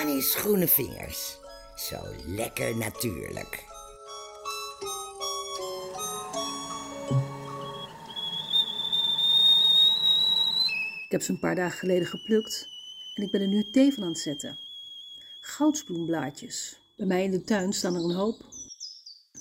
Danny's groene vingers. Zo lekker natuurlijk. Ik heb ze een paar dagen geleden geplukt en ik ben er nu thee van aan het zetten. Goudsbloemblaadjes. Bij mij in de tuin staan er een hoop.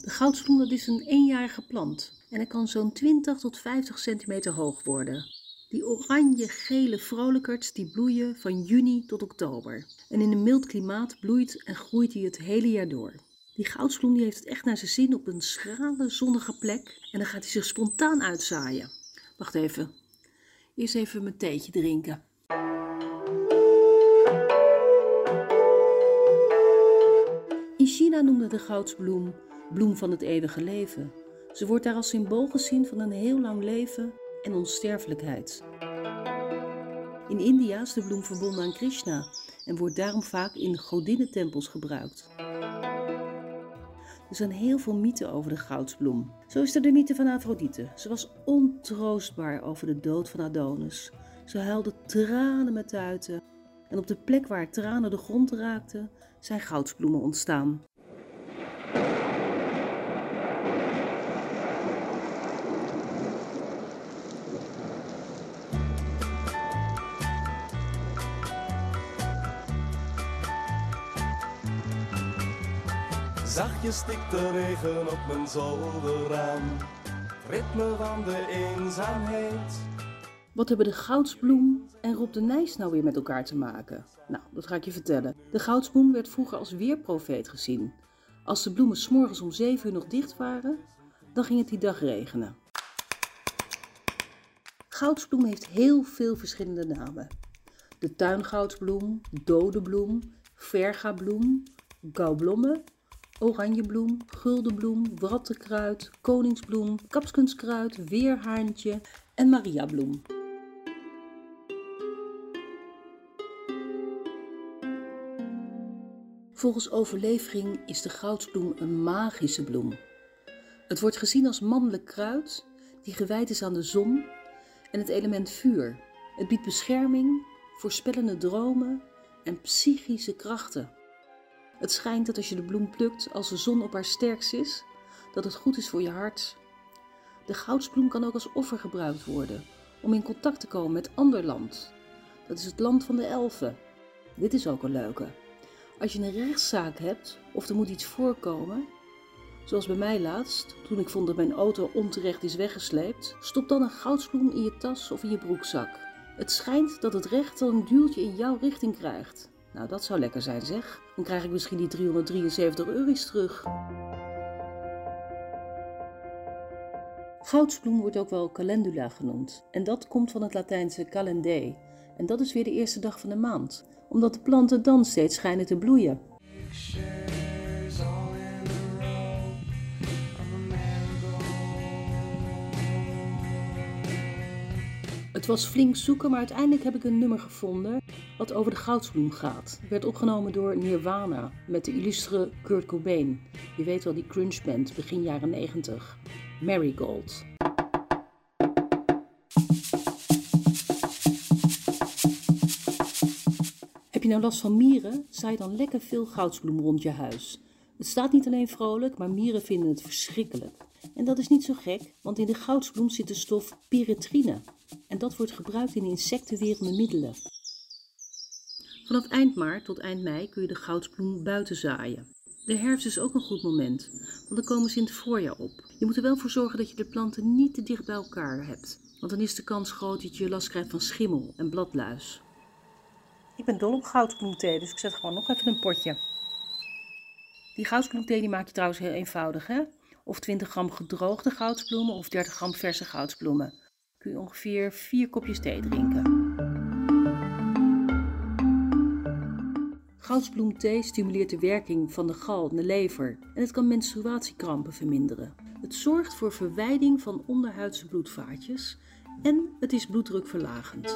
De goudsbloem dat is een eenjarige plant en hij kan zo'n 20 tot 50 centimeter hoog worden. Die oranje-gele vrolijkerts die bloeien van juni tot oktober. En in een mild klimaat bloeit en groeit hij het hele jaar door. Die goudsbloem die heeft het echt naar zijn zin op een schrale, zonnige plek en dan gaat hij zich spontaan uitzaaien. Wacht even. Eerst even mijn theetje drinken. In China noemde de goudsbloem bloem van het eeuwige leven. Ze wordt daar als symbool gezien van een heel lang leven en onsterfelijkheid. In India is de bloem verbonden aan Krishna en wordt daarom vaak in godinnentempels gebruikt. Er zijn heel veel mythen over de goudsbloem. Zo is er de mythe van Afrodite. Ze was ontroostbaar over de dood van Adonis. Ze huilde tranen met tuiten. En op de plek waar tranen de grond raakten, zijn goudsbloemen ontstaan. Zachtjes stikt de regen op mijn zolderraam. Ritme van de eenzaamheid. Wat hebben de goudsbloem en Rob de Nijs nou weer met elkaar te maken? Nou, dat ga ik je vertellen. De goudsbloem werd vroeger als weerprofeet gezien. Als de bloemen s'morgens om 7 uur nog dicht waren, dan ging het die dag regenen. Goudsbloem heeft heel veel verschillende namen. De tuingoudsbloem, dode bloem, vergabloem, gaublomme, oranjebloem, guldenbloem, wrattenkruid, koningsbloem, kapskunskruid, weerhaantje en mariabloem. Volgens overlevering is de goudsbloem een magische bloem. Het wordt gezien als mannelijk kruid die gewijd is aan de zon en het element vuur. Het biedt bescherming, voorspellende dromen en psychische krachten. Het schijnt dat als je de bloem plukt als de zon op haar sterkst is, dat het goed is voor je hart. De goudsbloem kan ook als offer gebruikt worden om in contact te komen met ander land. Dat is het land van de elfen. Dit is ook een leuke. Als je een rechtszaak hebt of er moet iets voorkomen, zoals bij mij laatst, toen ik vond dat mijn auto onterecht is weggesleept, stop dan een goudsbloem in je tas of in je broekzak. Het schijnt dat het recht dan een duwtje in jouw richting krijgt. Nou, dat zou lekker zijn zeg. Dan krijg ik misschien die 373 euro's terug. Goudsbloem wordt ook wel calendula genoemd. En dat komt van het Latijnse calendee. En dat is weer de eerste dag van de maand. Omdat de planten dan steeds schijnen te bloeien. Het was flink zoeken, maar uiteindelijk heb ik een nummer gevonden wat over de goudsbloem gaat. Werd opgenomen door Nirvana met de illustre Kurt Cobain. Je weet wel, die grunge band begin jaren 90. Marigold. Heb je nou last van mieren? Zaai dan lekker veel goudsbloem rond je huis. Het staat niet alleen vrolijk, maar mieren vinden het verschrikkelijk. En dat is niet zo gek, want in de goudsbloem zit de stof pyretrine. En dat wordt gebruikt in insectenwerende middelen. Vanaf eind maart tot eind mei kun je de goudsbloem buiten zaaien. De herfst is ook een goed moment, want dan komen ze in het voorjaar op. Je moet er wel voor zorgen dat je de planten niet te dicht bij elkaar hebt, want dan is de kans groot dat je last krijgt van schimmel en bladluis. Ik ben dol op goudsbloemthee, dus ik zet gewoon nog even een potje. Die goudsbloemthee die maak je trouwens heel eenvoudig, hè? Of 20 gram gedroogde goudsbloemen of 30 gram verse goudsbloemen. Kun je ongeveer 4 kopjes thee drinken. Goudsbloemthee stimuleert de werking van de gal en de lever en het kan menstruatiekrampen verminderen. Het zorgt voor verwijding van onderhuidse bloedvaatjes en het is bloeddrukverlagend.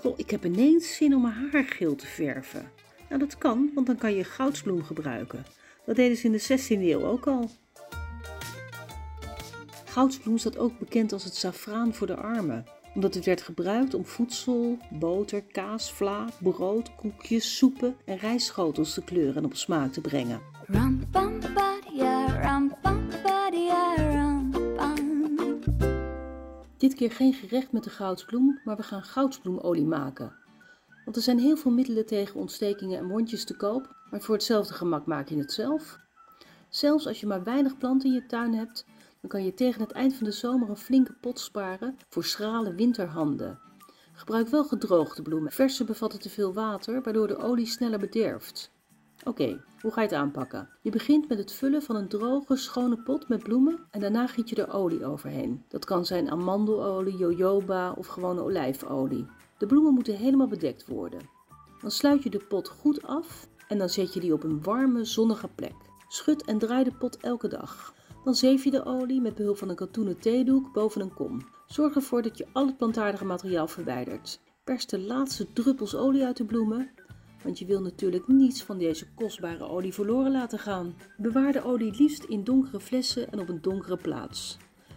Goh, ik heb ineens zin om mijn haar geel te verven. Nou, dat kan, want dan kan je goudsbloem gebruiken. Dat deden ze in de 16e eeuw ook al. Goudsbloem staat ook bekend als het safraan voor de armen. Omdat het werd gebruikt om voedsel, boter, kaas, vla, brood, koekjes, soepen en rijstschotels te kleuren en op smaak te brengen. Rum bum ba-dia, rum bum. Dit keer geen gerecht met de goudsbloem, maar we gaan goudsbloemolie maken. Want er zijn heel veel middelen tegen ontstekingen en wondjes te koop, maar voor hetzelfde gemak maak je het zelf. Zelfs als je maar weinig planten in je tuin hebt, dan kan je tegen het eind van de zomer een flinke pot sparen voor schrale winterhanden. Gebruik wel gedroogde bloemen. Verse bevatten te veel water, waardoor de olie sneller bederft. Oké, hoe ga je het aanpakken? Je begint met het vullen van een droge, schone pot met bloemen en daarna giet je er olie overheen. Dat kan zijn amandelolie, jojoba of gewone olijfolie. De bloemen moeten helemaal bedekt worden. Dan sluit je de pot goed af en dan zet je die op een warme, zonnige plek. Schud en draai de pot elke dag. Dan zeef je de olie met behulp van een katoenen theedoek boven een kom. Zorg ervoor dat je al het plantaardige materiaal verwijdert. Pers de laatste druppels olie uit de bloemen, want je wil natuurlijk niets van deze kostbare olie verloren laten gaan. Bewaar de olie liefst in donkere flessen en op een donkere plaats.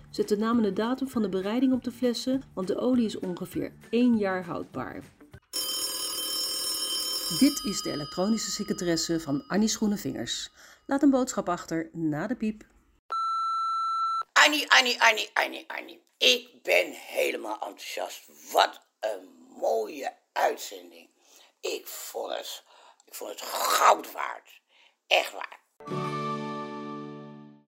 Zet de naam en de datum van de bereiding op de flessen, want de olie is ongeveer 1 jaar houdbaar. Dit is de elektronische secretaresse van Annie Schoenenvingers. Laat een boodschap achter na de piep. Annie, Annie, Annie, Annie, Annie. Ik ben helemaal enthousiast. Wat een mooie uitzending. Ik vond het, ik vond het goud waard. Echt waar.